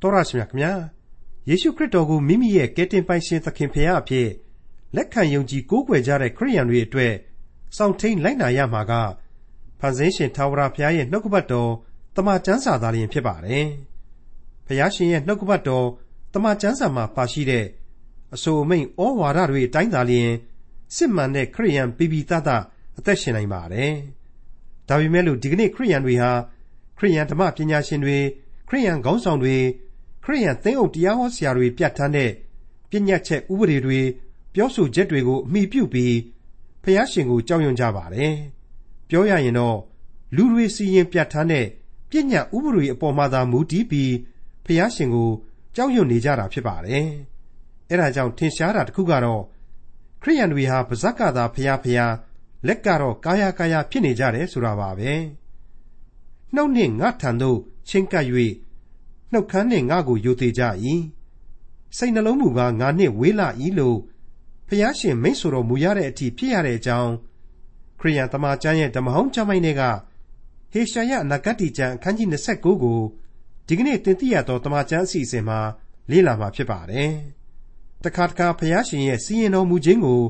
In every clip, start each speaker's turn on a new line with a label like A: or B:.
A: တော်ရရှိမြခင်ဗျာယေရှုခရစ်တော်ကိုမိမိရဲ့ကယ်တင်ပိုင်ရှင်သခင်ဖရာအဖြစ်လက်ခံယုံကြည်ကိုးကွယ်ကြတဲ့ခရိယန်တွေအတွက်စောင့်ထိန်လိုက်နာရမှာကဖန်ဆင်းရှင်ထာဝရဘုရားရဲ့နှုတ်ကပတ်တော်တမန်ကျမ်းစာသားလျင်ဖြစ်ပါတယ်ဖရာရှင်ရဲ့နှုတ်ကပတ်တော်တမန်ကျမ်းစာမှာပါရှိတဲ့အဆိုအမိန်ဩဝါဒတွေအတိုင်းသာလျင်စစ်မှန်တဲ့ခရိယန်ပိပိသသအသက်ရှင်နိုင်ပါတယ်ဒါပေမဲ့လို့ဒီကနေ့ခရိယန်တွေဟာခရိယန်ဓမ္မပညာရှင်တွေခရိယန်ခေါင်းဆောင်တွေ ခရိယန်သင်းအုပ်တရားဟောဆရာတွေပြဋ္ဌာန်းတဲ့ပညာချက်ဥပဒေတွေပြောဆိုချက်တွေကိုအမိပြုပြီးဖျားရှင်ကိုကြောက်ရွံ့ကြပါတယ်။ပြောရရင်တော့လူတွေစီရင်ပြဋ္ဌာန်းတဲ့ပညာဥပဒေအပေါ်မှာသာမူတည်ပြီးဖျားရှင်ကိုကြောက်ရွံ့နေကြတာဖြစ်ပါတယ်။အဲဒါကြောင့်ထင်ရှားတာတစ်ခုကတော့ခရိယန်တွေဟာပါဇက်ကသာဖျားဖျားလက်ကတော့ကာယကာယဖြစ်နေကြတယ်ဆိုတာပါပဲ။နှုတ်နှင့်ငါထံသို့ချင်းကပ်၍ နှုတ်ခမ်းနှင့်ငါကိုယိုသေးကြ၏စိတ်နှလုံးမူကားငါနှင့်ဝေးလာ၏လို့ဖျားရှင်မိတ်ဆိုတော်မူရတဲ့အထိဖြစ်ရတဲ့အကြောင်းခရိယန်တမန်ကျမ်းရဲ့ဓမ္မဟောင်းကျမ်းပိုင်းတွေကဟေရှာယအနာဂတ်ကျမ်းအခန်းကြီး29ကိုဒီကနေ့တင်ပြရသောတမန်ကျမ်းအစီအစဉ်မှာလေ့လာမှာဖြစ်ပါတယ်။တခါတခါဖျားရှင်ရဲ့စီရင်တော်မူခြင်းကို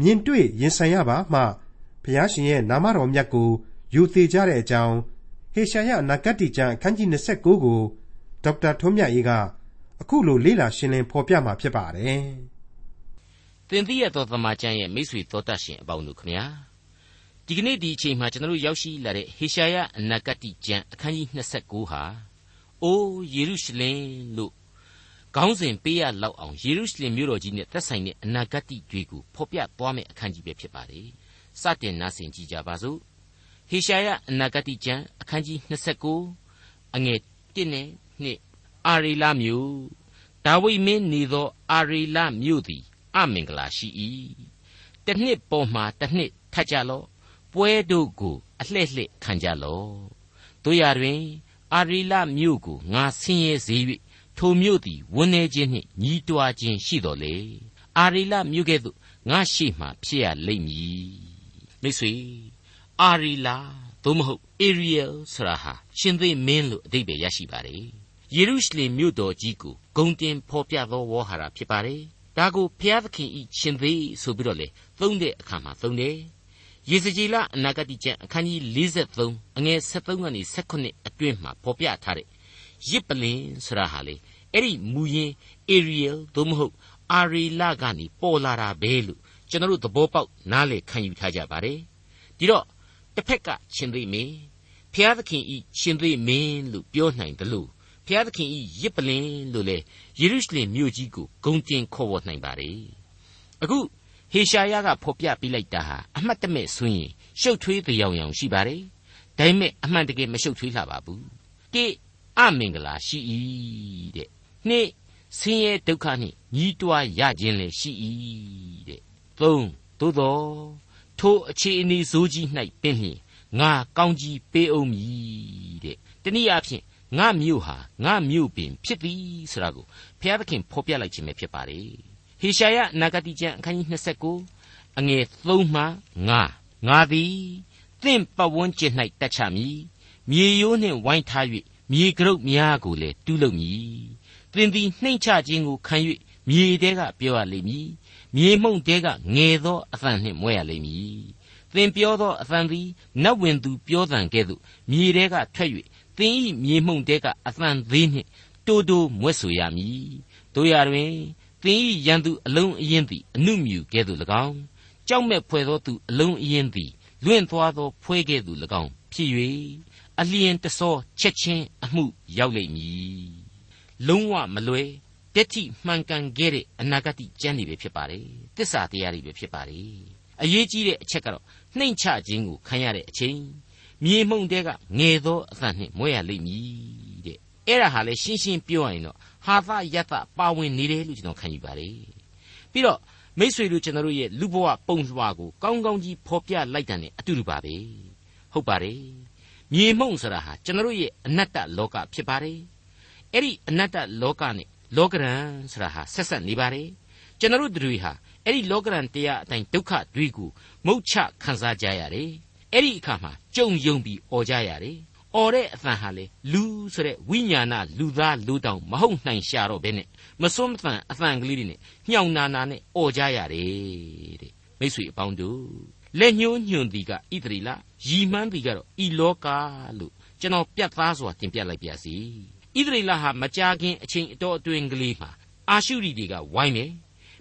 A: မြင်တွေ့ရင်ဆိုင်ရပါမှဖျားရှင်ရဲ့နာမတော်မြတ်ကိုယူသေးကြတဲ့အကြောင်းဟေရှာယအနာဂတ်ကျမ်းအခန်းကြီး29ကို ဒေါက်တာထွန်းမြတ်အေးကအခုလိုလေ့လာရှင်းလင်းဖော်ပြมาဖြစ်ပါတယ်။
B: သင်သိရသောသမာကျမ်းရဲ့မိတ်ဆွေသောတတ်ရှင်အပေါင်းတို့ခမညာဒီကနေ့ဒီအချိန်မှာကျွန်တော်တို့ရောက်ရှိလာတဲ့ဟေရှာယအနာဂတ်ကျမ်းအခန်းကြီး29ဟာအိုးယေရုရှလင်လို့ခေါင်းစဉ်ပေးရလောက်အောင်ယေရုရှလင်မြို့တော်ကြီးနဲ့သက်ဆိုင်တဲ့အနာဂတ်တွေကိုဖော်ပြသွားမယ့်အခန်းကြီးပဲဖြစ်ပါတယ်။စတင်နားဆင်ကြကြပါစို့။ဟေရှာယအနာဂတ်ကျမ်းအခန်းကြီး29အငယ်1နဲ့ နှင့်အာရေလမြို့ဒါဝိမင်းနေသော အာရေလမြို့သည်အမင်္ဂလာရှိ၏တနှစ်ပေါ်မှတနှစ်ထပ်ကြလော့ပွဲတို့ကိုအလှဲ့လှဲ့ခံကြလော့တို့ရတွင် အာရေလမြို့ကိုငါဆင်းရဲစေ၍ထိုမြို့သည်ဝန်းနေခြင်းနှင့်ညီးတွားခြင်းရှိတော်လေအာရေလမြို့ကဲ့သို့ငါရှိမှဖြစ်ရလိမ့်မည်မိတ်ဆွေအာရီလာသို့မဟုတ် Ariel ဆိုတာဟာရှင်သေမင်းလို့အဓိပ္ပာယ်ရရှိပါတယ် ယေရုရှလင်မြို့တော်ကြီးကိုဂုံတင်ဖော်ပြသောဝေါ်ဟာရဖြစ်ပါတယ်ဒါကိုဘုရားသခင်ဤရှင်သေဆိုပြီးတော့လေသုံးတဲ့အခါမှာသုံးတယ်ယေစကြည်လအနာဂတိကျမ်းအခန်းကြီး43အငယ်73ကနေ78အတွင်းမှာဖော်ပြထားတဲ့ရစ်ပလင်ဆိုတာဟာလေအဲ့ဒီမူရင်း Ariel သို့မဟုတ်အာရီလကနေပေါ်လာတာပဲလို့ကျွန်တော်တို့သဘောပေါက်နားလည်ခံယူထားကြပါတယ်ဒီတော့တစ်ဖက်ကရှင်သေမင်းဖျားသခင်ဤရှင်သေမင်းလို့ပြောနိုင်တယ်လို့ ဖျားသခင်ဤရစ်ပလင်လို့လေယေရုရှလင်မြို့ကြီးကိုဂုံတင်ခေါ်ဝေါ်နိုင်ပါ रे အခုဟေရှာယကဖော်ပြပေးလိုက်တာဟာအမှတ်တမဲ့ဆိုရင်ရှုပ်ထွေးကြောင်ကြောင်ရှိပါ रे ဒါပေမဲ့အမှန်တကယ်မရှုပ်ထွေးလှပါဘူးတိအမင်္ဂလာရှိ၏တဲ့နှစ်ဆင်းရဲဒုက္ခနှင့်ညီးတွားရခြင်းလည်းရှိ၏တဲ့သုံးသို့တော်ထိုအခြေအနေဆိုးကြီး၌ပင်လျင်ငါကောင်းကြီးပေးအောင်မည်တဲ့တနည်းအားဖြင့် ငါမြို့ဟာငါမြို့ပင်ဖြစ်သည်ဆိုတာကိုဘုရားသခင်ဖော်ပြလိုက်ခြင်းပဲဖြစ်ပါတယ်ဟေရှာယနဂတိကျမ်းအခန်းကြီး29အငယ်3မှ5ငါသည်သင်ပဝန်းကျင်၌တက်ချမည်မြေရိုးနှင့်ဝိုင်းထား၍မြေကရုတ်များကိုလည်းတူးလုပ်မည်သင်သည်နှိမ့်ချခြင်းကိုခံ၍မြေတဲကပြောရလိမ့်မည်မြေမှုန့်တဲကငယ်သောအသံနှင့်မွဲရလိမ့်မည်သင်ပြောသောအသံသည်နတ်ဝင်သူပြောသံကဲ့သို့မြေတဲကထွက်၍ သင်ဤမြေမှုန့်တဲကအသံသေးနှင့်တိုးတိုးမွဲ့ဆိုရမည်တို့ရတွင်သင်ဤရန်သူအလုံးအရင်သည်အနုမြူကဲ့သို့၎င်းကြောက်မဲ့ဖွယ်သောသူအလုံးအရင်သည်လွင့်သွားသောဖွဲကဲ့သို့၎င်းဖြစ်၍အလျင်တဆောချက်ချင်းအမှုရောက်လိမ့်မည်လုံးဝမလွယ်တက်တိမှန်ကန်ခဲ့တဲ့အနာဂတ်ကျမ်းတွေပဲဖြစ်ပါတယ်တစ္ဆာတရားတွေပဲဖြစ်ပါတယ်အရေးကြီးတဲ့အချက်ကတော့နှိမ်ချခြင်းကိုခံရတဲ့အချိန် မြေမှုန့်တဲကငယ်သောအသံနှင့်မွဲရလိမ့်မည်တဲ့အဲ့ဒါဟာလေရှင်းရှင်းပြောရရင်တော့ဟာသယတပါဝင်နေတယ်လို့ကျွန်တော်ခံယူပါတယ်ပြီးတော့မိษွေတို့ကျွန်တော်တို့ရဲ့လူဘဝပုံစွာကိုကောင်းကောင်းကြီးဖော်ပြလိုက်တာ ਨੇ အတူတူပါပဲဟုတ်ပါတယ်မြေမှုန့်ဆိုတာဟာကျွန်တော်တို့ရဲ့အနတ္တလောကဖြစ်ပါတယ်အဲ့ဒီအနတ္တလောကနဲ့လောကရန်ဆိုတာဟာဆက်ဆက်နေပါတယ်ကျွန်တော်တို့တွေဟာအဲ့ဒီလောကရန်တရားအတိုင်းဒုက္ခတွေကိုမုတ်ချခံစားကြရတယ် အဲ့ဒီအခါမှာကြုံယုံပြီးអော်ကြရတယ်အော်တဲ့အသံဟာလေလူဆိုတဲ့ဝိညာဏလူသားလူတောင်မဟုတ်နိုင်ရှာတော့ဘဲနဲ့မစွန်းမသန်အသံကလေးတွေနဲ့ညှောင်နာနာနဲ့អော်ကြရတယ်တဲ့မိတ်ဆွေအပေါင်းတို့လက်ညှိုးညွန်သည်ကဣသရီလရီမှန်းသည်ကတော့ဤလောကလို့ကျွန်တော်ပြတ်သားစွာတင်ပြလိုက်ပါစီဣသရေလဟာမကြာခင်အချိန်အတော်အတွင်းကလေးမှာအာရှုရိတွေကဝိုင်းမယ်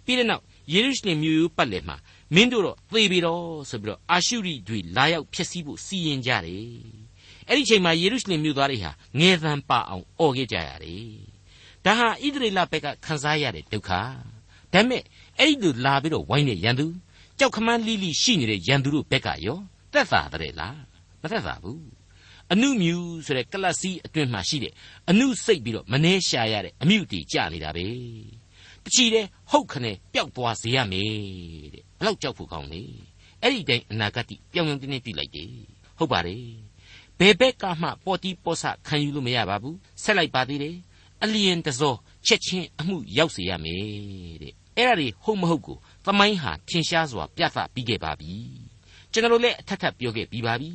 B: ပြီးတဲ့နောက်ယေရုရှလင်မြို့ရိုးပတ်လည်မှာ မင်းတို့တော့သေပြီတော့ဆိုပြီးတော့အာရှုရိတွေလာရောက်ဖျက်ဆီးဖို့စီရင်ကြတယ်အဲ့ဒီချိန်မှာယေရုရှလင်မြို့သားတွေဟာငယ်သံပါအောင်អော်ခဲ့ကြရတယ်ဒါဟာဣသရေလဘက်ကခံစားရတဲ့ဒုက္ခဒါပေမဲ့အဲ့ဒီလိုလာပြီးတော့ဝိုင်းတဲ့ရန်သူကြောက်ခမန်းလိလိရှိနေတဲ့ရန်သူတို့ဘက်ကရောသက်သာတဲ့လားမသက်သာဘူးအနုမြူဆိုတဲ့ကလပ်စီးအတွင်းမှာရှိတဲ့အနုစိတ်ပြီးတော့မနှဲရှာရတဲ့အမြုတီကြနေတာပဲ တချီတဲ့ဟုတ်ခနဲ့ပျောက်သွားစေရမယ်တဲ့ဘလောက်ကြောက်ဖို့ကောင်းလေအဲ့ဒီတိုင်းအနာဂတ်ပြောင်းပြောင်းတင်းတင်းပြလိုက်တယ်ဟုတ်ပါတယ်ဘယ်ဘက်ကမှပေါ်တီပေါ်ဆခံယူလို့မရပါဘူးဆက်လိုက်ပါသေးတယ်အလျင်တစောချက်ချင်းအမှုရောက်စေရမယ်တဲ့အဲ့ဒါတွေဟုတ်မဟုတ်ကိုသမိုင်းဟာထင်ရှားစွာပြသပြီးခဲ့ပါပြီကျွန်တော်လည်းအထက်ထပ်ပြောခဲ့ပြီးပါပြီ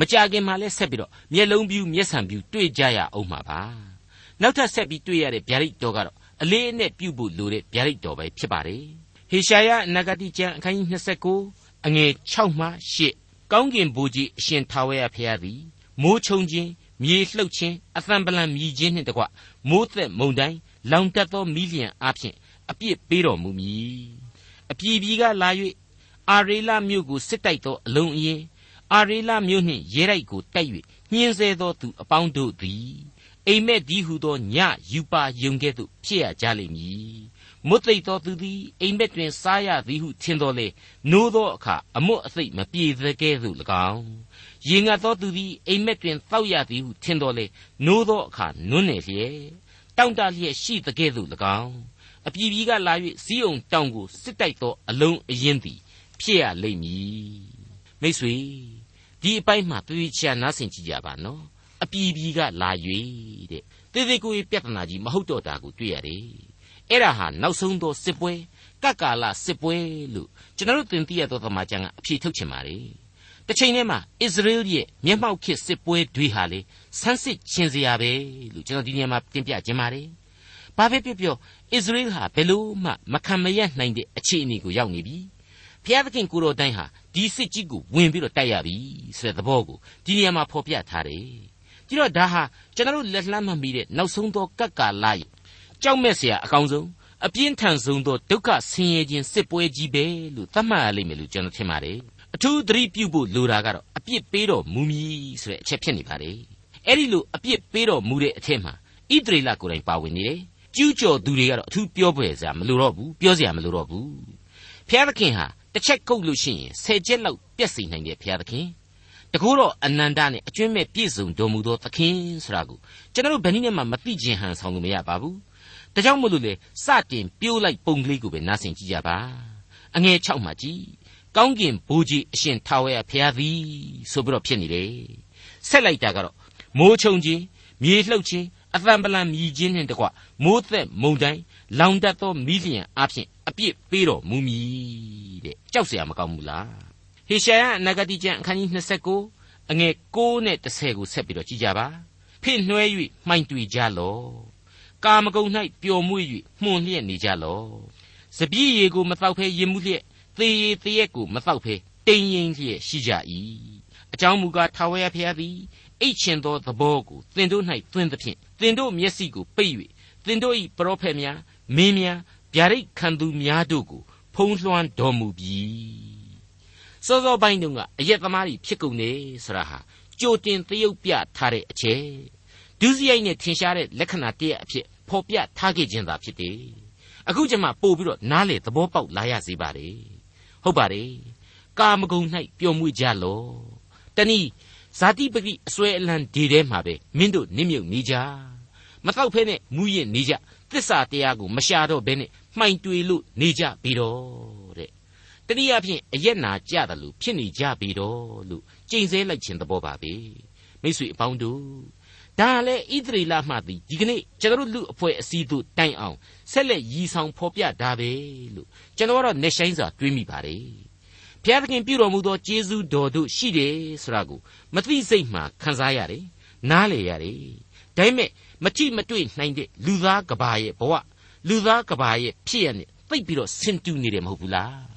B: မကြခင်မှာလည်းဆက်ပြီးတော့မျက်လုံးပြူးမျက်စံပြူးတွေ့ကြရအောင်မှာပါနောက်ထပ်ဆက်ပြီးတွေ့ရတဲ့ဗျာဒိတ်တော်ကတော့ အလေးအနက်ပြုတ်ဖို့လိုတဲ့ဗျာဒိတ်တော်ပဲဖြစ်ပါတယ်ဟေရှာယနဂတိကျမ်းအခန်းကြီး29အငယ်6မှ8ကောင်းကင်ဘိုးကြီးအရှင်ထာဝရဘုရားသည်မိုးချုံခြင်းမြေလှုပ်ခြင်းအသံပလံမြည်ခြင်းနှင့်တကွမိုးသက်မုန်တိုင်းလောင်တက်သောမိလျံအားဖြင့်အပြစ်ပေးတော်မူမည်အပြည်ပြည်ကလာ၍အာရေလမြို့ကိုစစ်တိုက်သောအလုံးအင်းအာရေလမြို့နှင့်ရဲတိုက်ကိုတိုက်၍ညှင်းဆဲသောသူအပေါင်းတို့သည် အိမ်မက်ဒီဟုသောညယူပါယုံကဲ့သို့ဖြစ်ရကြလိမ့်မည်မွတ်သိပ်သောသူသည်အိမ်မက်တွင်စားရသည်ဟုထင်တော်လေနိုးသောအခါအမွတ်အသိမပြေသေးကဲ့သို့၎င်းရေငတ်သောသူသည်အိမ်မက်တွင်တောက်ရသည်ဟုထင်တော်လေနိုးသောအခါနွန်းနေလျက်တောင့်တလျက်ရှိတဲ့ကဲ့သို့၎င်းအပြည်ပြည်ကလာ၍စီးအောင်တောင်ကိုစစ်တိုက်သောအလုံးအရင်သည်ဖြစ်ရလိမ့်မည်မိတ်ဆွေဒီအပိုင်းမှာတည်ချာနားဆင်ကြည့်ကြပါနော်အ ပြည်ပြည်ကလာ၍တဲ့တေသေးကိုပြဿနာကြီးမဟုတ်တော့တာကိုတွေ့ရတယ်အဲ့ဒါဟာနောက်ဆုံးသောစစ်ပွဲကကာလစစ်ပွဲလို့ကျွန်တော်တို့သင်သိရသောသမာကျမ်းကအဖြေထုတ်ချင်ပါလေတစ်ချိန်တည်းမှာအစ္စရေးရဲ့မျက်မှောက်ခေတ်စစ်ပွဲတွေဟာလေဆန်းစစ်ခြင်းစရာပဲလို့ကျွန်တော်ဒီနေရာမှာတင်ပြခြင်းပါတယ်ဘာပဲပြောပြောအစ္စရေးဟာဘယ်လို့မှမခံမရနိုင်တဲ့အခြေအနေကိုရောက်နေပြီဖျားသခင်ကိုတော်တိုင်းဟာဒီစစ်ကြီးကိုဝင်ပြီးတော့တိုက်ရပြီဆိုတဲ့သဘောကိုဒီနေရာမှာဖော်ပြထားတယ် ကြည့်တော့ဒါဟာကျွန်တော်တို့လက်လှမ်းမမီတဲ့နောက်ဆုံးသောကပ်ကာလရဲ့ကြောက်မဲ့စရာအကောင်းဆုံးအပြင်းထန်ဆုံးသောဒုက္ခဆင်းရဲခြင်းစစ်ပွဲကြီးပဲလို့သတ်မှတ်ရလိမ့်မယ်လို့ကျွန်တော်ထင်ပါတယ်အထူးသတိပြုဖို့လိုတာကတော့အပြစ်ပေးတော်မူမည်ဆိုတဲ့အချက်ဖြစ်နေပါတယ်အဲ့ဒီလိုအပြစ်ပေးတော်မူတဲ့အထက်မှာဣသရေလကိုယ်တိုင်ပါဝင်နေတယ်ကျူးကျော်သူတွေကတော့အထူးပြောပွေစရာမလိုတော့ဘူးပြောစရာမလိုတော့ဘူးဖျားသခင်ဟာတစ်ချက်ကုတ်လို့ရှိရင်ဆယ်ချက်လောက်ပြက်စီနိုင်တယ်ဖျားသခင် တကူတော့အနန္တနဲ့အကျွင့်မဲ့ပြည့်စုံတော်မူသောသခင်ဆိုတာကိုကျွန်တော်တို့ဘယ်နည်းနဲ့မှမသိခြင်းဟန်ဆောင်လို့မရပါဘူးဒါကြောင့်မို့လို့လေစတင်ပြိုးလိုက်ပုံကလေးကိုပဲနားဆင်ကြည့်ကြပါအငယ်6မှာကြည့်ကောင်းကင်ဘိုးကြီးအရှင်ထာဝရဘုရားသည်ဆိုပြီးတော့ဖြစ်နေတယ်ဆက်လိုက်တာကတော့မိုးချုံခြင်းမြေလှုပ်ခြင်းအသံပလံမြည်ခြင်းနှင့်တကွမိုးသက်မုန်တိုင်းလောင်တတ်သောမိလျံအဖြစ်အပြစ်ပေးတော်မူမည်တဲ့ကြောက်เสียမကောင်းဘူးလားဟေ ရှာယအနာဂတိကျမ်းအခန်းကြီး29အငယ်6နဲ့10ကိုဆက်ပြီးတော့ကြည့်ကြပါဖိနှွဲ၍မှိုင်တွေကြလော့ကာမကုံ၌ပျော်မွေ့၍မှုန်လျက်နေကြလော့စပြည့်ရီကိုမတော့ဖဲရင်မှုလျက်သေရည်တရက်ကိုမတော့ဖဲတိမ်ရင်လျက်ရှိကြ၏အကြောင်းမူကားထာဝရဘုရားသည်အိတ်ချင်သောသဘောကိုသင်တို့၌သွင်းသဖြင့်သင်တို့မျက်စိကိုပိတ်၍သင်တို့၏ပရောဖက်များမင်းများဗျာဒိတ်ခံသူများတို့ကိုဖုံးလွှမ်းတော်မူပြီ စောစောပိုင်းတုန်းကအရက်သမားတွေဖြစ်ကုန်နေဆိုတာဟာကြိုတင်သရုပ်ပြထားတဲ့အချက်ဒုစရိုက်နဲ့ထင်ရှားတဲ့လက္ခဏာတည်းအဖြစ်ဖော်ပြထားခဲ့ခြင်းသာဖြစ်တယ်အခုကျမှပို့ပြီးတော့နားလေသဘောပေါက်လာရစေပါလေဟုတ်ပါတယ်ကာမဂုဏ်၌ပျော်မွေ့ကြလော့တနည်းဇာတိပတိအစွဲအလံဒီထဲမှာပဲမင်းတို့နစ်မြုပ်နေကြမတော့ဖဲနဲ့မူရင်နေကြသစ္စာတရားကိုမရှာတော့ဘဲနဲ့မှိုင်တွေလို့နေကြပြီတော့ တဲ့တနည်းအားဖြင့်အယက်နာကြတယ်လို့ဖြစ်နေကြပြီတော့လို့ကြိမ်ဆဲလိုက်ခြင်းသဘောပါပဲမိတ်ဆွေအပေါင်းတို့ဒါလည်းဣသရေလမှသည်ဒီကနေ့ကျွန်တော်တို့လူအဖွဲ့အစည်းတို့တိုင်အောင်ဆက်လက်ရည်ဆောင်ဖော်ပြတာပဲလို့ကျွန်တော်ကတော့နေဆိုင်စွာတွေးမိပါတယ်ဘုရားသခင်ပြုတော်မူသောကျေးဇူးတော်တို့ရှိတယ်ဆိုတာကိုမသိစိတ်မှခံစားရတယ်နားလေရတယ်ဒါပေမဲ့မကြည့်မတွေ့နိုင်တဲ့လူသားကဘာရဲ့ဘဝလူသားကဘာရဲ့ဖြစ်ရနဲ့သိပ်ပြီးတော့ဆင်တူနေတယ်မဟုတ်ဘူးလား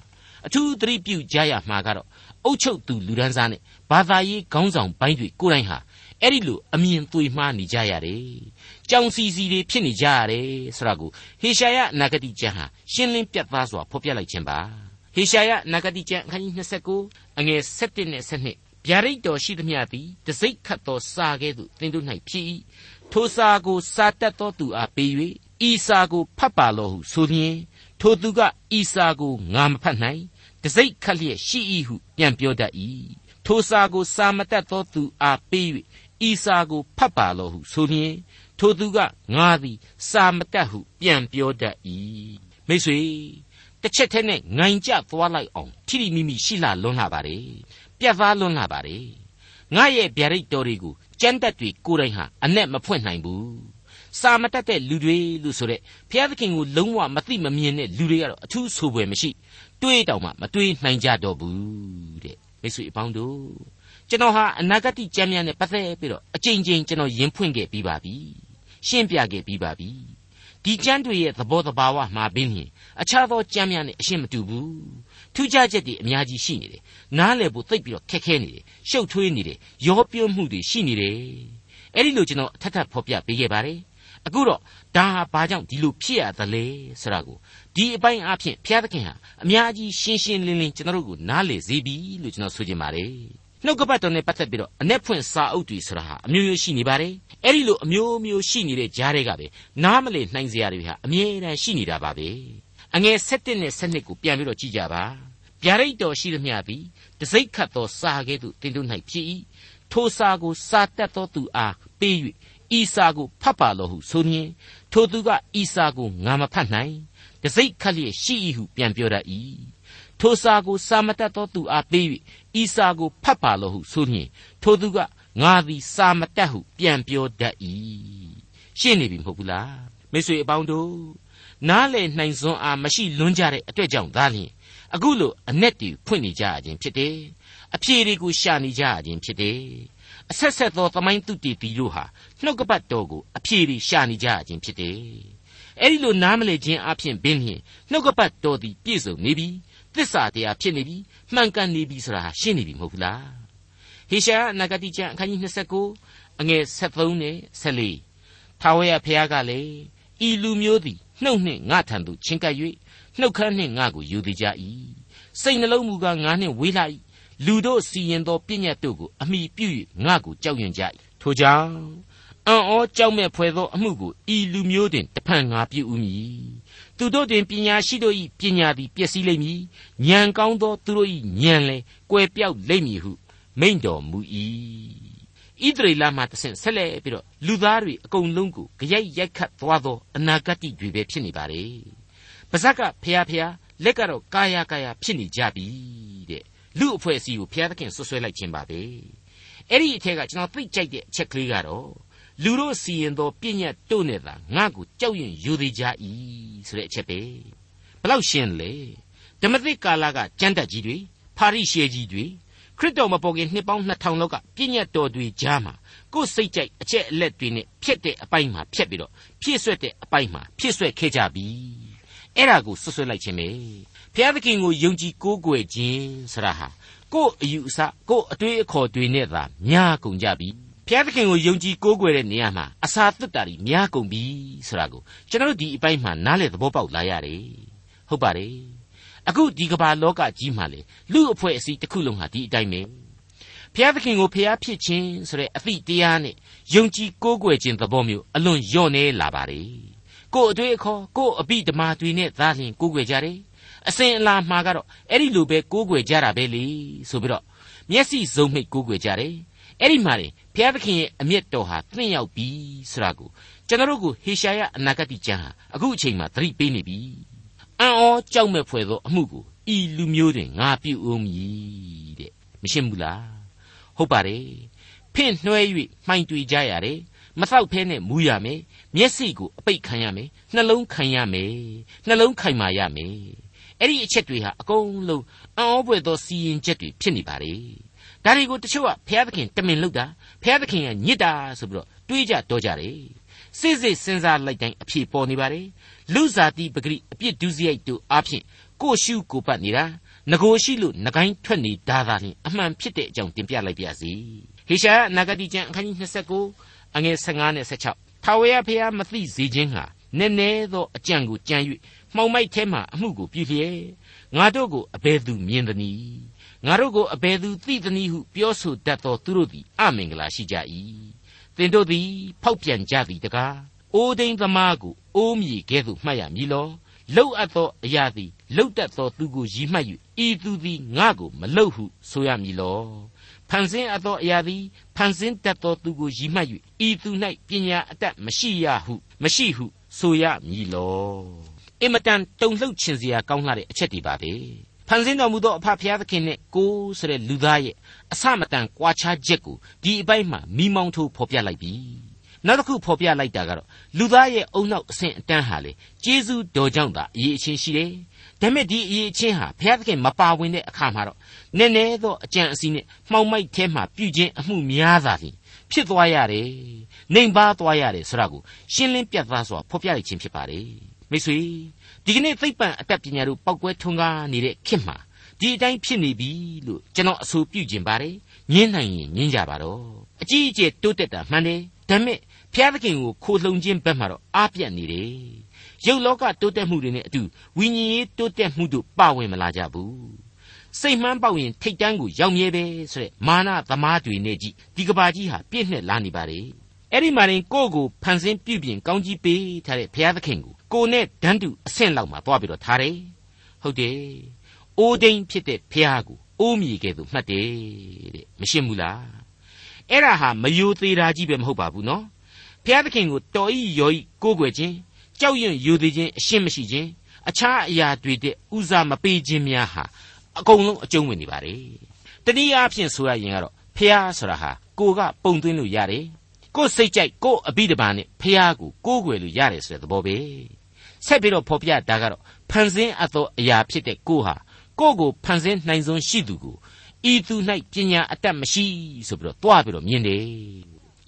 B: အထူးသတိပြုကြရမှာကတော့အုတ်ချုပ်သူလူဒန်းစားနဲ့ဘာသာရေးခေါင်းဆောင်ပိုင်းတွေကိုယ်တိုင်ဟာအဲ့ဒီလိုအမြင်သွေမှားနေကြရတယ်။ကြောင်စီစီတွေဖြစ်နေကြရတယ်ဆိုတာကိုဟေရှာယနဂတိကျမ်းဟာရှင်းလင်းပြတ်သားစွာဖော်ပြလိုက်ခြင်းပါ။ဟေရှာယနဂတိကျမ်းအခန်းကြီး29အငယ်7နဲ့7ဗျာဒိတ်တော်ရှိသမျှသည်တစိ့ခတ်သောစာကဲ့သို့သင်တို့၌ဖြစ်၏။ထိုစာကိုစာတတ်သောသူအားပေး၍ဤစာကိုဖတ်ပါလောဟုဆိုလျင်ထိုသူကဤစာကိုငါမဖတ်နိုင် တစိ့ခတ်လျက်ရှိ၏ဟုပြန်ပြောတတ်၏ထိုစာကိုစာမတတ်သောသူအားပေး၍ဤစာကိုဖတ်ပါလောဟုဆိုလျင်ထိုသူကငါသည်စာမတတ်ဟုပြန်ပြောတတ်၏မိတ်ဆွေတစ်ချက်တည်းနဲ့ငိုင်ကြသွားလိုက်အောင်ထိထိမိမိရှိလာလွန်းလာပါတယ်ပြတ်သားလွန်းလာပါတယ်ငါရဲ့ဗျာဒိတ်တော်တွေကိုကြမ်းတက်တွေကိုယ်တိုင်ဟာအ내မဖွင့်နိုင်ဘူးစာမတတ်တဲ့လူတွေလို့ဆိုတဲ့ဘုရားသခင်ကိုလုံးဝမသိမမြင်တဲ့လူတွေကတော့အထူးဆိုပွဲမရှိ တွေးတောင်မှမတွေးနိုင်ကြတော့ဘူးတဲ့မိတ်ဆွေအပေါင်းတို့ကျွန်တော်ဟာအနာဂတ်ကြမ်းများနဲ့ပတ်သက်ပြီးတော့အကြိမ်ကြိမ်ကျွန်တော်ယဉ်ဖွင့်ခဲ့ပြီးပါပြီရှင်းပြခဲ့ပြီးပါပြီဒီကြမ်းတွေရဲ့သဘောတဘာဝမှာပင်ဖြင့်အခြားသောကြမ်းများနဲ့အရှင်းမတူဘူးထူးခြားချက်တွေအများကြီးရှိနေတယ်နားလည်ဖို့သိပ်ပြီးတော့ခက်ခဲနေတယ်ရှုပ်ထွေးနေတယ်ရောပြမှုတွေရှိနေတယ်အဲ့ဒီလိုကျွန်တော်အထက်ထပ်ဖော်ပြပေးခဲ့ပါတယ် အခုတော့ဒါဟာဘာကြောင့်ဒီလိုဖြစ်ရသလဲဆိုတာကိုဒီအပိုင်းအဖြစ်ဘုရားသခင်ဟာအများကြီးရှင်းရှင်းလင်းလင်းကျွန်တော်တို့ကိုနားလည်စေပြီလို့ကျွန်တော်ဆိုချင်ပါတယ်နှုတ်ကပတ်တော်နဲ့ပတ်သက်ပြီးတော့အ내ဖွင့်စာအုပ်တွေဆိုတာဟာအမျိုးမျိုးရှိနေပါတယ်အဲ့ဒီလိုအမျိုးမျိုးရှိနေတဲ့ကြားတွေကပဲနားမလည်နှိုင်းစရာတွေဟာအမြဲတမ်းရှိနေတာပါပဲအငယ်7နဲ့7ကိုပြန်ပြီးတော့ကြည့်ကြပါဗျာဒိတ်တော်ရှိသမျှသည်တစိ့ခတ်သောစာကဲ့သို့တင်တို့၌ဖြစ်၏ထိုစာကိုစာတတ်သောသူအားပေး၍ ဤစာကိုဖတ်ပါလောဟုဆိုရင်ထိုသူကဤစာကိုငါမဖတ်နိုင်တစိ့ခတ်လျက်ရှိ၏ဟုပြန်ပြောတတ်၏ထိုစာကိုစာမတတ်သောသူအားပေး၍ဤစာကိုဖတ်ပါလောဟုဆိုရင်ထိုသူကငါသည်စာမတတ်ဟုပြန်ပြောတတ်၏ရှင်းနေပြီမဟုတ်ဘူးလားမိတ်ဆွေအပေါင်းတို့နားလေနိုင်စွမ်းအားမရှိလွန်းကြတဲ့အတွက်ကြောင့်သာလျှင်အခုလိုအ내တီဖွင့်နေကြခြင်းဖြစ်တယ်အဖြေတွေကိုရှာနေကြခြင်းဖြစ်တယ် အဆက်ဆက်သောသမိုင်းတုတီတီတို့ဟာနှုတ်ကပတ်တော်ကိုအဖြေတွေရှာနေကြခြင်းဖြစ်တယ်။အဲဒီလိုနားမလည်ခြင်းအပြင်ဘင်းဖြင့်နှုတ်ကပတ်တော်သည်ပြည့်စုံနေပြီသစ္စာတရားဖြစ်နေပြီမှန်ကန်နေပြီဆိုတာရှင်းနေပြီမဟုတ်ဘူးလား။ဟေရှာယနဂတိကျမ်းအခန်းကြီး29အငယ်73နဲ့74ထာဝရဘုရားကလည်းဤလူမျိုးသည်နှုတ်နှင့်ငါထံသို့ချင်းကပ်၍နှုတ်ခမ်းနှင့်ငါကိုယူသည်ကြ၏စိတ်နှလုံးမူကားငါနှင့်ဝေးလာ၏ လူတို့စီရင်သောပြည့်ညတ်တို့ကိုအမိပြု၍ငါကိုကြောက်ရွံ့ကြ၏ထိုကြောင့်အံ့ဩကြောက်မဲ့ဖွယ်သောအမှုကိုဤလူမျိုးတွင်တဖန်ငါပြုဦးမည်သူတို့တွင်ပညာရှိတို့၏ပညာသည်ပျက်စီးလိမ့်မည်ဉာဏ်ကောင်းသောသူတို့၏ဉာဏ်လည်းကွယ်ပြောက်လိမ့်မည်ဟုမိန့်တော်မူ၏ဣသရေလမှတဆင့်ဆက်လက်ပြီးတော့လူသားတွေအကုန်လုံးကိုကြိုက်ရိုက်ခတ်သွားသောအနာဂတ်တွေပဲဖြစ်နေပါလေပါဇက်ကဖျားဖျားလက်ကတော့ကာယကာယဖြစ်နေကြပြီတဲ့ လူအဖွဲ့အစည်းကိုဘုရားသခင်ဆွဆွဲလိုက်ခြင်းပါပဲအဲ့ဒီအထက်ကကျွန်တော်သိကြိုက်တဲ့အချက်ကလေးကတော့လူတို့စီရင်သောပြည့်ညတ်တို့နဲ့သာငါ့ကိုကြောက်ရွံ့ယူသေးကြ၏ဆိုတဲ့အချက်ပဲဘလောက်ရှင်းလဲဓမ္မသစ်ကာလကကျမ်းတက်ကြီးတွေဖာရိရှဲကြီးတွေခရစ်တော်မပေါ်ခင်နှစ်ပေါင်း2000လောက်ကပြည့်ညတ်တော်တွေကြားမှာကိုယ်စိတ်ကြိုက်အချက်အလက်တွေနဲ့ဖြစ်တဲ့အပိုင်းမှာဖြစ်ပြီးတော့ဖြည့်ဆွက်တဲ့အပိုင်းမှာဖြည့်ဆွက်ခဲ့ကြပြီ အဲ့ဒါကိုဆွဆွဲလိုက်ခြင်းပဲဘုရားသခင်ကိုယုံကြည်ကိုးကွယ်ခြင်းဆရာဟာကို့အယူအဆကို့အတွေးအခေါ်တွေနဲ့သာများကုန်ကြပြီဘုရားသခင်ကိုယုံကြည်ကိုးကွယ်တဲ့နေရာမှာအစာသစ်တာတွေများကုန်ပြီဆိုတာကိုကျွန်တော်တို့ဒီအပိုင်းမှာနားလည်သဘောပေါက်လာရတယ်ဟုတ်ပါတယ်အခုဒီကမ္ဘာလောကကြီးမှာလေလူအဖွဲ့အစည်းတစ်ခုလုံးဟာဒီအတိုင်းပဲဘုရားသခင်ကိုဖျားဖြစ်ခြင်းဆိုတဲ့အသည့်တရားနဲ့ယုံကြည်ကိုးကွယ်ခြင်းသဘောမျိုးအလွန်ညော့နေလာပါတယ် ကို့အတွေ့အခေါ်ကို့အပိဓမာတွေနဲ့သာလျှင်ကိုးကွယ်ကြတယ်အစဉ်အလာမှာကတော့အဲ့ဒီလိုပဲကိုးကွယ်ကြတာပဲလေဆိုပြီးတော့မျက်စိစုံမိတ်ကိုးကွယ်ကြတယ်အဲ့ဒီမှာလေဘုရားသခင်ရဲ့အမျက်တော်ဟာသင့်ရောက်ပြီဆိုတာကိုကျွန်တော်တို့ကိုဟေရှာယအနာဂတ်ကျမ်းဟာအခုအချိန်မှာသတိပေးနေပြီအံ့ဩကြောက်မဲ့ဖွယ်သောအမှုကိုဤလူမျိုးတွင်ငါပြုဦးမည်တဲ့မရှင်းဘူးလားဟုတ်ပါတယ်ဖင့်နှွဲ၍မှိုင်တွေကြရတယ် မသောက်ဖဲနဲ့မူးရမယ်မျက်စိကိုအပိတ်ခံရမယ်နှလုံးခံရမယ်နှလုံးခိုင်မာရမယ်အဲ့ဒီအချက်တွေဟာအကုန်လုံးအံ့ဩဖွယ်သောစီရင်ချက်တွေဖြစ်နေပါလေဒါတွေကိုတချို့ကဘုရားသခင်တမင်လုပ်တာဘုရားသခင်ကညစ်တာဆိုပြီးတော့တွေးကြတော့ကြတယ်စိတ်စိတ်စဉ်းစားလိုက်တိုင်းအဖြေပေါ်နေပါတယ်လူစားတိပဂရိအပြစ်ဒုစရိုက်တို့အဖြစ်ကိုရှုကိုပတ်နေတာငကိုရှိလို့ငကိုင်းထွက်နေတာသာလျှင်အမှန်ဖြစ်တဲ့အကြောင်းတင်ပြလိုက်ပါစီဟေရှာယနဂတိကျမ်းအခန်းကြီး29 အငယ်15နဲ့16ထာဝရဘုရားမသိစေခြင်းဟာနည်းနည်းသောအကြံကိုကြံ၍မှောင်မိုက်ထဲမှအမှုကိုပြုလျက်ငါတို့ကိုအဘယ်သူမြင်သနည်းငါတို့ကိုအဘယ်သူသိသနည်းဟုပြောဆိုတတ်သောသူတို့သည်အမင်္ဂလာရှိကြ၏သင်တို့သည်ဖောက်ပြန်ကြသည်တကားအိုးသိန်းသမားကိုအိုးမြေကဲ့သို့မှတ်ရမည်လောလှုပ်အပ်သောအရာသည်လှုပ်တတ်သောသူကိုရည်မှတ်၍ဤသူသည်ငါကိုမလှုပ်ဟုဆိုရမည်လော ဖန်ဆင်းအပ်သောအရာသည်ဖန်ဆင်းတတ်သောသူကိုရည်မှတ်၍ဤသူ၌ပညာအတတ်မရှိရဟုမရှိဟုဆိုရမည်လောအင်မတန်တုန်လှုပ်ခြင်းစရာကောင်းလာတဲ့အချက်တွေပါပဲဖန်ဆင်းတော်မူသောအဖဖျားသခင်နဲ့ကိုဆိုတဲ့လူသားရဲ့အဆမတန်ကွာခြားချက်ကိုဒီအပိုင်းမှာမိမောင်းထိုးဖော်ပြလိုက်ပြီနောက်တစ်ခုဖော်ပြလိုက်တာကတော့လူသားရဲ့အုံနောက်အဆင့်အတန်းဟာလေကျေးဇူးတော်ကြောင့်သာအရေးအချင်းရှိတယ် ဒါမဲ့ဒီအရေးအချင်းဟာဘုရားသခင်မပါဝင်တဲ့အခါမှာတော့နည်းနည်းသောအကြံအစီနဲ့မှောင်မိုက်ထဲမှာပြုခြင်းအမှုများသာလျှင်ဖြစ်သွားရတယ်နှိမ်ပါသွားရတယ်ဆိုတာကိုရှင်းလင်းပြသစွာဖော်ပြလိုက်ခြင်းဖြစ်ပါတယ်မိတ်ဆွေဒီကနေ့သိပ္ပံအတတ်ပညာတို့ပောက်ကွဲထွန်းကားနေတဲ့ခေတ်မှာဒီအတိုင်းဖြစ်နေပြီလို့ကျွန်တော်အဆိုပြုခြင်းပါတယ်ညင်းနိုင်ရင်ညင်းကြပါတော့အကြီးအကျယ်တိုးတက်တာမှန်တယ်ဒါမဲ့ဘုရားသခင်ကိုခိုလှုံခြင်းဘက်မှာတော့အားပြတ်နေတယ် ရုပ်လောကတိုးတက်မှုတွေနဲ့အတူဝိညာဉ်ရေးတိုးတက်မှုတို့ပါဝင်မလာကြဘူးစိတ်မှန်းပေါက်ရင်ထိတ်တန်းကိုရောက်မြဲပဲဆိုတဲ့မာနသမားတွေနဲ့ကြည့်ဒီကဘာကြီးဟာပြည့်နှက်လာနေပါလေအဲ့ဒီမှာရင်ကိုယ့်ကိုဖန်ဆင်းပြုပြင်ကောင်းကြီးပေးထားတဲ့ဘုရားသခင်ကိုကိုနဲ့ဒန်းတူအဆင့်လောက်မှာသွားပြီးတော့ထားတယ်ဟုတ်တယ်အိုးဒိန်ဖြစ်တဲ့ဘုရားကိုအိုးမြေကဲ့သို့မှတ်တယ်တဲ့မရှင်းဘူးလားအဲ့ဒါဟာမယိုသေးတာကြီးပဲမဟုတ်ပါဘူးနော်ဘုရားသခင်ကိုတော်ဤရောဤကိုးကွယ်ခြင်း ကြောက်ရွံ့ယူသေးခြင်းအရှင်းမရှိခြင်းအခြားအရာတွေတဲ့ဥစားမပေးခြင်းများဟာအကုန်လုံးအကျုံးဝင်နေပါလေတနည်းအားဖြင့်ဆိုရရင်ကတော့ဖះဆိုတာဟာကိုကပုံသွင်းလို့ရတယ်ကိုစိတ်ကြိုက်ကိုအဘိဓမ္မာနဲ့ဖះကိုကိုးကွယ်လို့ရတယ်ဆိုတဲ့သဘောပဲဆက်ပြီးတော့ဖော်ပြတာကတော့ဖန်ဆင်းအပ်သောအရာဖြစ်တဲ့ကိုဟာကိုကိုဖန်ဆင်းနိုင်စွမ်းရှိသူကိုဤသူ၌ပညာအတတ်မရှိဆိုပြီးတော့တွားပြီးတော့မြင်တယ်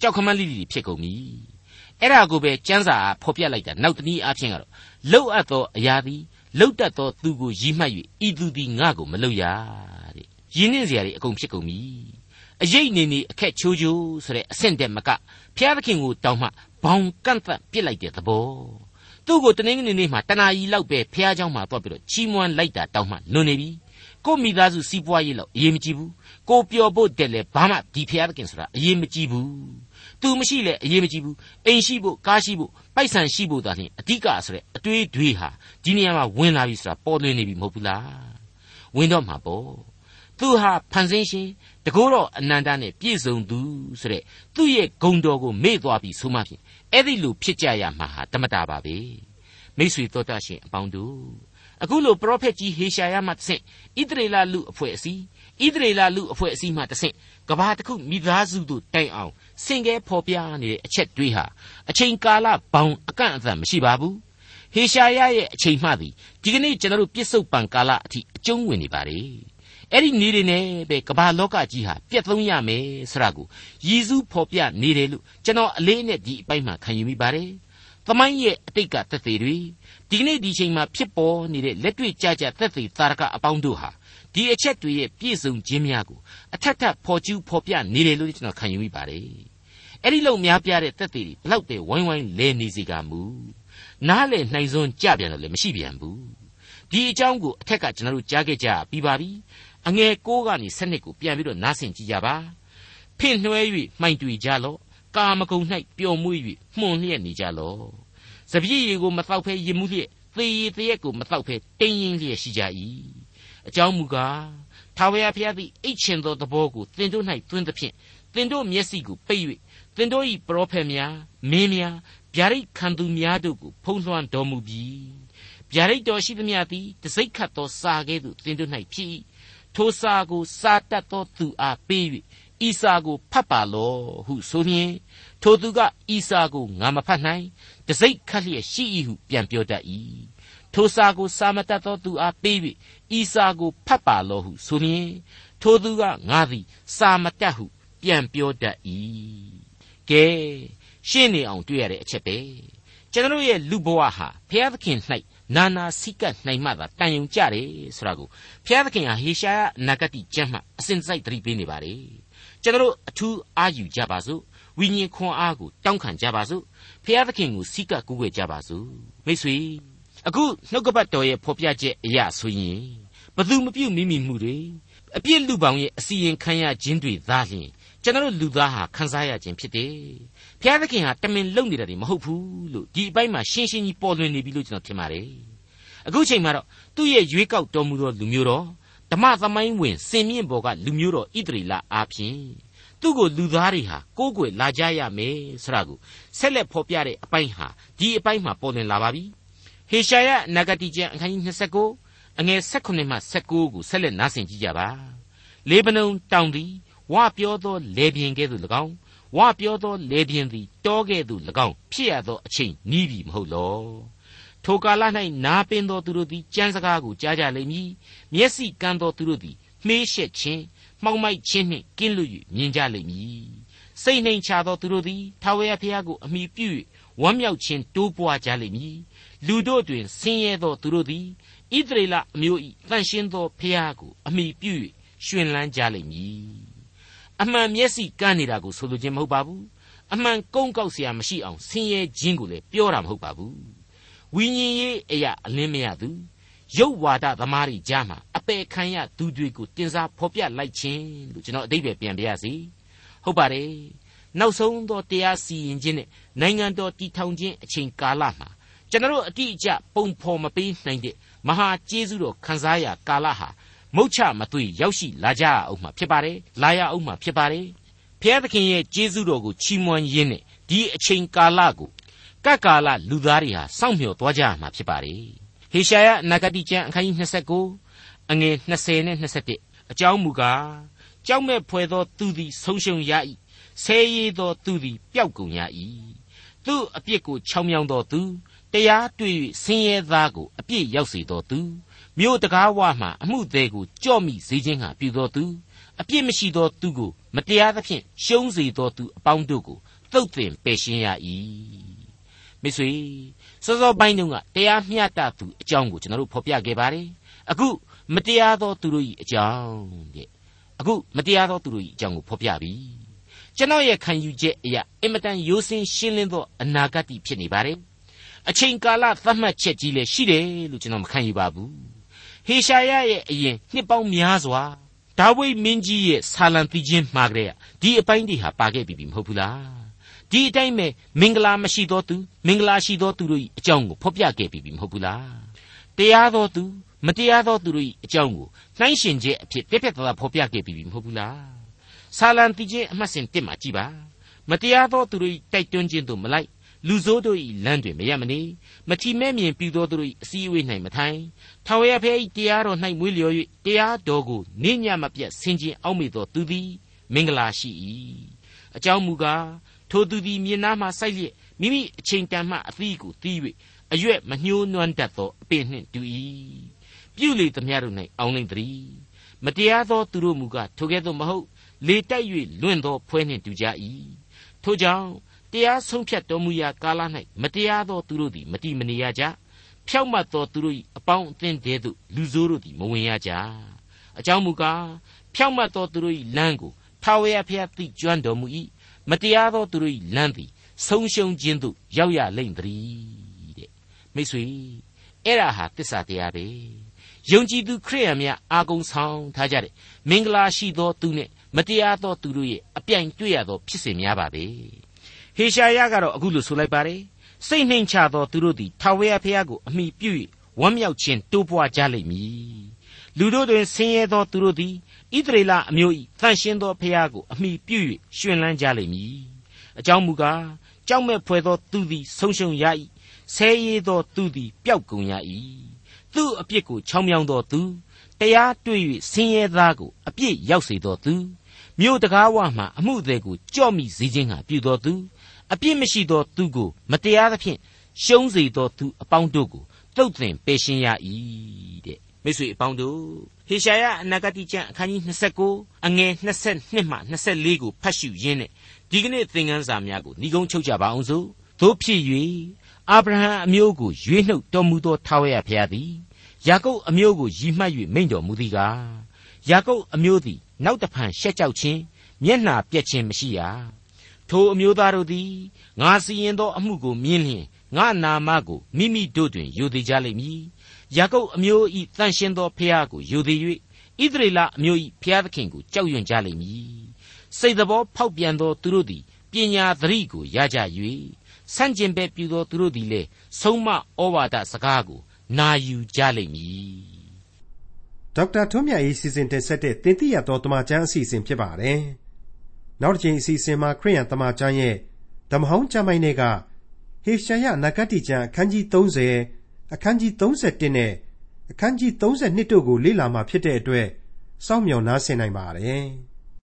B: ကြောက်ခမန်းလိလိဖြစ်ကုန်ပြီ အဲ့ဒါကိုပဲကျမ်းစာဖော်ပြလိုက်တာနောက်တနည်းအားဖြင့်ကတော့လှုပ်အပ်သောအရာသည်လှုပ်တတ်သောသူကိုရည်မှတ်၍ဤသူသည်ငါ့ကိုမလှုပ်ရတဲ့ရင်းနှင်းစရာတွေအကုန်ဖြစ်ကုန်ပြီအရေးနေနေအခက်ချိုးချိုးဆိုတဲ့အဆင့်တက်မကဖျားသခင်ကိုတောင်းမှဘောင်ကန့်သက်ပြစ်လိုက်တဲ့သဘောသူ့ကိုတနင်္ဂနွေနေ့မှာတနာကြီးလောက်ပဲဖះเจ้าမှာသွားပြီးတော့ချီးမွမ်းလိုက်တာတောင်းမှလွန်နေပြီကိုမိသားစုစီးပွားရေးလောက်အရေးမကြီးဘူးကိုပျော်ဖို့တက်လဲဘာမှဒီဖះသခင်ဆိုတာအရေးမကြီးဘူး သူမရှိလဲအရေးမကြီးဘူးအိမ်ရှိဖို့ကားရှိဖို့ပိုက်ဆံရှိဖို့သာလျှင်အဓိကဆိုတဲ့အတွေးတွေဟာဒီနေရာမှာဝင်လာပြီဆိုတာပေါ်လွင်နေပြီမဟုတ်ဘူးလားဝင်တော့မှာပေါ့သူဟာဖန်ဆင်းရှင်တကောတော့အနန္တနဲ့ပြည့်စုံသူဆိုတဲ့သူ့ရဲ့ဂုံတော်ကိုမေ့သွားပြီဆိုမှဖြင့်အဲ့ဒီလိုဖြစ်ကြရမှာဟာတမတာပါပဲမိษွေတော်တတ်ရှင်အပေါင်းတို့အခုလိုပရောဖက်ကြီးဟေရှာယမှတဆင့်ဣသရေလလူအဖွဲ့အစည်း ဣသရေလလူအဖွဲ့အစည်းမှတဆင့်ကဘာတစ်ခုမိသားစုတို့တိုင်အောင်ဆင်ကဲဖော်ပြနေတဲ့အချက်တွေးဟာအချိန်ကာလဘောင်အကန့်အသတ်မရှိပါဘူးဟေရှာယရဲ့အချိန်မှသည်ဒီကနေ့ကျွန်တော်တို့ပြစ္ဆုတ်ပံကာလအထိအကျုံးဝင်နေပါလေအဲ့ဒီနေတွေနဲ့ပဲကမ္ဘာလောကကြီးဟာပြတ်သုံးရမယ်ဆိုတာကိုရည်စူးဖော်ပြနေတယ်လို့ကျွန်တော်အလေးနဲ့ဒီအပိုင်းမှာခံယူမိပါတယ်။သမိုင်းရဲ့အတိတ်ကသက်သေတွေဒီကနေ့ဒီချိန်မှာဖြစ်ပေါ်နေတဲ့လက်တွေ့ကြကြသက်သေသာရကအပေါင်းတို့ဟာ ဒီအချက်တွေရဲ့ပြည့်စုံခြင်းများကိုအထက်ထပ်ဖော်ကျူးဖော်ပြနေတယ်လို့ကျွန်တော်ခံယူမိပါတယ်။အဲ့ဒီလောက်များပြားတဲ့သက်သေတွေဘလောက်ပဲဝိုင်းဝိုင်းလဲနေစီကမူနားလေနှိုင်စွန်းကြပြန်တော့လည်းမရှိပြန်ဘူး။ဒီအကြောင်းကိုအထက်ကကျွန်တော်တို့ကြားခဲ့ကြပြီးပါပြီ။အငယ်6ကနေ7ကိုပြန်ပြီးတော့နားဆင်ကြည့်ကြပါဖင့်နှွဲ၍မှိုင်တွေ့ကြလော့ကာမကုံ၌ပျော်မွေ့၍မှုန်လျက်နေကြလော့စပြည့်ရီကိုမတော့ဖဲရင်မှုလျက်သေရည်တရက်ကိုမတော့ဖဲတင်းရင်လျက်ရှိကြ၏ အကြောင်းမူကားထာဝရဘုရားသည်အိတ်ချင်သောသဘောကိုသင်တို့၌သွင်းသဖြင့်သင်တို့မျက်စိကိုပိတ်၍သင်တို့၏ပရောဖက်များမင်းများဗျာဒိတ်ခံသူများတို့ကိုဖုံးလွှမ်းတော်မူပြီးဗျာဒိတ်တော်ရှိသမျှသည်တစိ့ခတ်သောစာကဲ့သို့သင်တို့၌ဖြစ်၏ထိုစာကိုစားတတ်သောသူအားပေး၍ဤစာကိုဖတ်ပါလောဟုဆိုလျင်ထိုသူကဤစာကိုငါမဖတ်နိုင်တစိ့ခတ်လျက်ရှိ၏ဟုပြန်ပြောတတ်၏ ထိုစာကိုစာမတတ်သောသူအားပေး၍ဤစာကိုဖတ်ပါလောဟုဆိုလျင်ထိုသူကငါသည်စာမတတ်ဟု ပြန်ပြောတတ်၏ကဲရှင်းနေအောင်တွေ့ရတဲ့အချက်ပဲကျွန်တော်ရဲ့လူဘဝဟာဘုရားသခင်၌နာနာစိကတ်နိုင်မှသာတန်ယုံကြတယ်ဆိုတာကိုဘုရားသခင်ဟာဟေရှာယနဂတိကျမ်းမှအစဉ်စိုက်သတိပေးနေပါတယ်ကျွန်တော်အထူးအာယူကြပါစို့ဝိညာဉ်ခွန်အားကိုတောင်းခံကြပါစို့ဖျားသခင်ကိုစိတ်ကကူးွယ်ကြပါစို့မိတ်ဆွေ အခုနှုတ်ကပတ်တော်ရဲ့ဖော်ပြချက်အရာဆိုရင်ဘသူမပြုတ်မိမိမှုတွေအပြစ်လူပောင်ရဲ့အစီရင်ခံရခြင်းတွေသာလျှင်ကျွန်တော်လူသားဟာခံစားရခြင်းဖြစ်တယ်။ဘုရားသခင်ဟာတမင်လုံနေတာတွေမဟုတ်ဘူးလို့ဒီအပိုင်းမှာရှင်းရှင်းကြီးပေါ်လွင်နေပြီလို့ကျွန်တော်ထင်ပါတယ်။အခုချိန်မှာတော့သူ့ရဲ့ရွေးကောက်တော်မူသောလူမျိုးတော်ဓမ္မသမိုင်းဝင်စင်မြင့်ဘော်ကလူမျိုးတော်ဣတရီလအားဖြင့်သူ့ကိုလူသားတွေဟာကိုးကွယ်လာကြရမယ်ဆိုတာကိုဆက်လက်ဖော်ပြတဲ့အပိုင်းဟာဒီအပိုင်းမှာပေါ်လွင်လာပါပြီ ဟေရှာယနဂတိကျမ်းအခန်းကြီး29အငယ်16မှ19ကိုဆက်လက်နားဆင်ကြည့်ကြပါလေဗနုန်တောင်သည်ဝပြောသောလေပြင်းကဲ့သို့၎င်းဝပြောသောလေပြင်းသည်တောကဲ့သို့၎င်းဖြစ်ရသောအချိန်နီးပြီမဟုတ်လောထိုကာလ၌နားပင်သောသူတို့သည်ကြမ်းစကားကိုကြားကြလိမ့်မည်မျက်စိကန်းသောသူတို့သည်မှေးရှက်ခြင်းမှောင်မိုက်ခြင်းနှင့်ကင်းလွတ်၍မြင်ကြလိမ့်မည်စိတ်နှိမ်ချသောသူတို့သည်ထာဝရဘုရားကိုအမိပြု၍ဝမ်းမြောက်ခြင်းတိုးပွားကြလိမ့်မည် လူတို့တွင်ဆင်းရဲသောသူတို့သည်ဣသရေလအမျိုး၏တန်ရှင်းသောဘုရားကိုအမိပြု၍ရှင်လန်းကြလိမ့်မည်အမှန်မျက်စိကန်းနေတာကိုဆိုလိုခြင်းမဟုတ်ပါဘူးအမှန်ကုန်းကောက်เสียမရှိအောင်ဆင်းရဲခြင်းကိုလည်းပြောတာမဟုတ်ပါဘူးဝိညာဉ်ရေးအရာအလင်းမရသူရုပ်ဝါဒသမားတွေကြားမှာအပယ်ခံရသူတွေကိုတင်စားဖော်ပြလိုက်ခြင်းလို့ကျွန်တော်အတိတ်ပဲပြန်ပြရစီဟုတ်ပါတယ်နောက်ဆုံးသောတရားစီရင်ခြင်းနဲ့နိုင်ငံတော်တည်ထောင်ခြင်းအချိန်ကာလမှာ ကျွန်တော်အတိအကျပုံဖော်မပေးနိုင်တဲ့မဟာကျေးဇူးတော်ခံစားရကာလဟာမုတ်ချမသွေရောက်ရှိလာကြအောင်မှာဖြစ်ပါတယ်လာရအောင်မှာဖြစ်ပါတယ်ဖျားသခင်ရဲ့ကျေးဇူးတော်ကိုချီးမွမ်းရင်းနဲ့ဒီအချိန်ကာလကိုကပ်ကာလလူသားတွေဟာစောင့်မျှော်သွားကြမှာဖြစ်ပါတယ်ဟေရှာယနဂတိကျမ်းအခန်းကြီး29အငယ်20နဲ့21အကြောင်းမူကားကြောက်မဲ့ဖွယ်သောသူသည်ဆုံးရှုံးရ၏ဆဲရည်သောသူသည်ပျောက်ကုန်ရ၏သူအပြစ်ကိုချောင်းမြောင်းသောသူ တရားတွေ့၍ဆင်းရဲသားကိုအပြစ်ရောက်စေသောသူမြို့တကားဝမှအမှုသေးကိုကြော့မိစေခြင်းဟာပြုသောသူအပြစ်မရှိသောသူကိုမတရားသဖြင့်ရှုံးစေသောသူအပေါင်းတို့ကိုသုတ်သင်ပယ်ရှင်းရ၏မိတ်ဆွေစောစောပိုင်းတုန်းကတရားမျှတသူအကြောင်းကိုကျွန်တော်တို့ဖော်ပြခဲ့ပါတယ်အခုမတရားသောသူတို့၏အကြောင်းတဲ့အခုမတရားသောသူတို့၏အကြောင်းကိုဖော်ပြပြီကျွန်တော်ရဲ့ခံယူချက်အရာအင်မတန်ရိုးစင်းရှင်းလင်းသောအနာဂတ်ဖြစ်နေပါတယ် အချိန်ကာလသတ်မှတ်ချက်ကြီးလည်းရှိတယ်လို့ကျွန်တော်မခံယူပါဘူးဟေရှာယရဲ့အရင်နှစ်ပေါင်းများစွာဒါဝိဒ်မင်းကြီးရဲ့ဆာလံတီချင်းမှာကြတဲ့ဒီအပိုင်းတွေဟာပါခဲ့ပြီမဟုတ်ဘူးလားဒီအတိုင်းပဲမင်္ဂလာမရှိသောသူမင်္ဂလာရှိသောသူတို့၏အကြောင်းကိုဖော်ပြခဲ့ပြီမဟုတ်ဘူးလားတရားသောသူမတရားသောသူတို့၏အကြောင်းကိုနှိုင်းရှင်ချက်အဖြစ်ပြက်ပြက်သားသားဖော်ပြခဲ့ပြီမဟုတ်ဘူးလားဆာလံတီချင်းအမှတ်စဉ်တစ်မှာကြည်ပါမတရားသောသူတို့၏တိုက်တွန်းခြင်းတို့မလိုက် လူဆိုးတို့၏လမ်းတွင်မရမနေမထီမဲ့မြင်ပြူသောသူတို့၏အစည်းအဝေး၌မထိုင်ထာဝရဘုရား၏တရားတော်၌မွေးလျော်၍တရားတော်ကိုနေညမပြတ်ဆင်ခြင်အောက်မေ့သောသူသည်မင်္ဂလာရှိ၏အကြောင်းမူကားထိုသူသည်မြေနားမှစိုက်လျက်မိမိအချိန်တန်မှအသီးကိုသီး၍အရွက်မညှိုးနွမ်းတတ်သောအပင်နှင့်တူ၏ပြုလေသမျှတို့၌အောင်းလိမ့်သည်မတရားသောသူတို့မူကားထိုကဲ့သို့မဟုတ်လေတိုက်၍လွင့်သောဖွဲနှင့်တူကြ၏ထိုကြောင့် တရားဆုံးဖြတ်တော်မူရာကာလ၌မတရားသောသူတို့သည်မတိမနေရကြဖြောက်မတ်သောသူတို့၏အပေါင်းအသင်းတည်းသို့လူဆိုးတို့သည်မဝင်ရကြအကြောင်းမူကားဖြောက်မတ်သောသူတို့၏လမ်းကိုထာဝရဘုရားသိကျွမ်းတော်မူ၏မတရားသောသူတို့၏လမ်းသည်ဆုံးရှုံးခြင်းသို့ရောက်ရလိမ့်သတည်းတဲ့မိတ်ဆွေအဲ့ဒါဟာတစ္ဆာတရားပဲယုံကြည်သူခရိယံများအာကုံဆောင်ထားကြတဲ့မင်္ဂလာရှိသောသူနဲ့မတရားသောသူတို့ရဲ့အပြိုင်တွေ့ရသောဖြစ်စဉ်များပါပဲ ဟေရှာယကတော့အခုလိုဆိုလိုက်ပါတယ်စိတ်နှိမ်ချသောသူတို့သည်ထာဝရဘုရားကိုအမိပြု၍ဝမ်းမြောက်ခြင်းတိုးပွားကြလိမ့်မည်လူတို့တွင်ဆင်းရဲသောသူတို့သည်ဣသရေလအမျိုး၏တန်ရှင်းသောဖျားကိုအမိပြု၍ရှင်လန်းကြလိမ့်မည်အကြောင်းမူကားကြောက်မဲ့ဖွယ်သောသူသည်ဆုံးရှုံးရ၏ဆဲရည်သောသူသည်ပျောက်ကုန်ရ၏သူ့အပြစ်ကိုချောင်းမြောင်းသောသူတရားတွေ့၍ဆင်းရဲသားကိုအပြစ်ရောက်စေသောသူမြို့တကားဝမှအမှုသည်ကိုကြော့မိစေခြင်းဟာပြုသောသူ အပြစ်မရှိသောသူကိုမတရားသဖြင့်ရှုံးစေသောသူအပေါင်းတို့ကိုတုတ်တင်ပယ်ရှင်းရ၏တဲ့မိတ်ဆွေအပေါင်းတို့ဟေရှာယအနာဂတိကျမ်းအခန်းကြီး29အငယ်22မှ24ကိုဖတ်ရှုရင်းနဲ့ဒီကနေ့သင်ခန်းစာများကိုညီကုန်းချုပ်ကြပါအောင်စို့တို့ဖြစ်၍အာဗြဟံအမျိုးကိုရွေးနှုတ်တော်မူသောထာဝရဘုရားသည်ယာကုပ်အမျိုးကိုရည်မှတ်၍မိန့်တော်မူသည်ကားယာကုပ်အမျိုးသည် နောက်တဖန်ရှက်ကြောက်ခြင်းမျက်နှာပြက်ခြင်းမရှိရ ထိုအမျိုးသားတို့သည်ငါစီရင်သောအမှုကိုမြင်လျင်ငါနာမကိုမိမိတို့တွင်ယူသည်ကြလိမ့်မည်ယာကုပ်အမျိုး၏တန်ရှင်းသောဖျားကိုယူသည်၍ဣသရေလအမျိုး၏ဖျားသခင်ကိုကြောက်ရွံ့ကြလိမ့်မည်စိတ်တော်ဖောက်ပြန်သောသူတို့သည်ပညာသတိကိုရကြ၍ဆန့်ကျင်ဘက်ပြုသောသူတို့သည်လည်းဆုံးမဩဝါဒစကားကိုနာယူကြလိမ့်မည်
A: ဒေါက်တာထွန်းမြတ်၏စီစဉ်တင်ဆက်တဲ့တင်ပြရတော်တမချန်းအစီအစဉ်ဖြစ်ပါတယ် နောက်တစ်ချိန်အစီအစဉ်မှာခရိယံတမချန်းရဲ့ဓမ္မဟောင်းကျမ်းပိုင်းတွေကဟေရှာယနဂတိကျမ်းအခန်းကြီး30အခန်းကြီး31နဲ့အခန်းကြီး32တို့ကိုလေ့လာမှဖြစ်တဲ့အတွက်စောင့်မျှော်နားဆင်နိုင်ပါတယ်။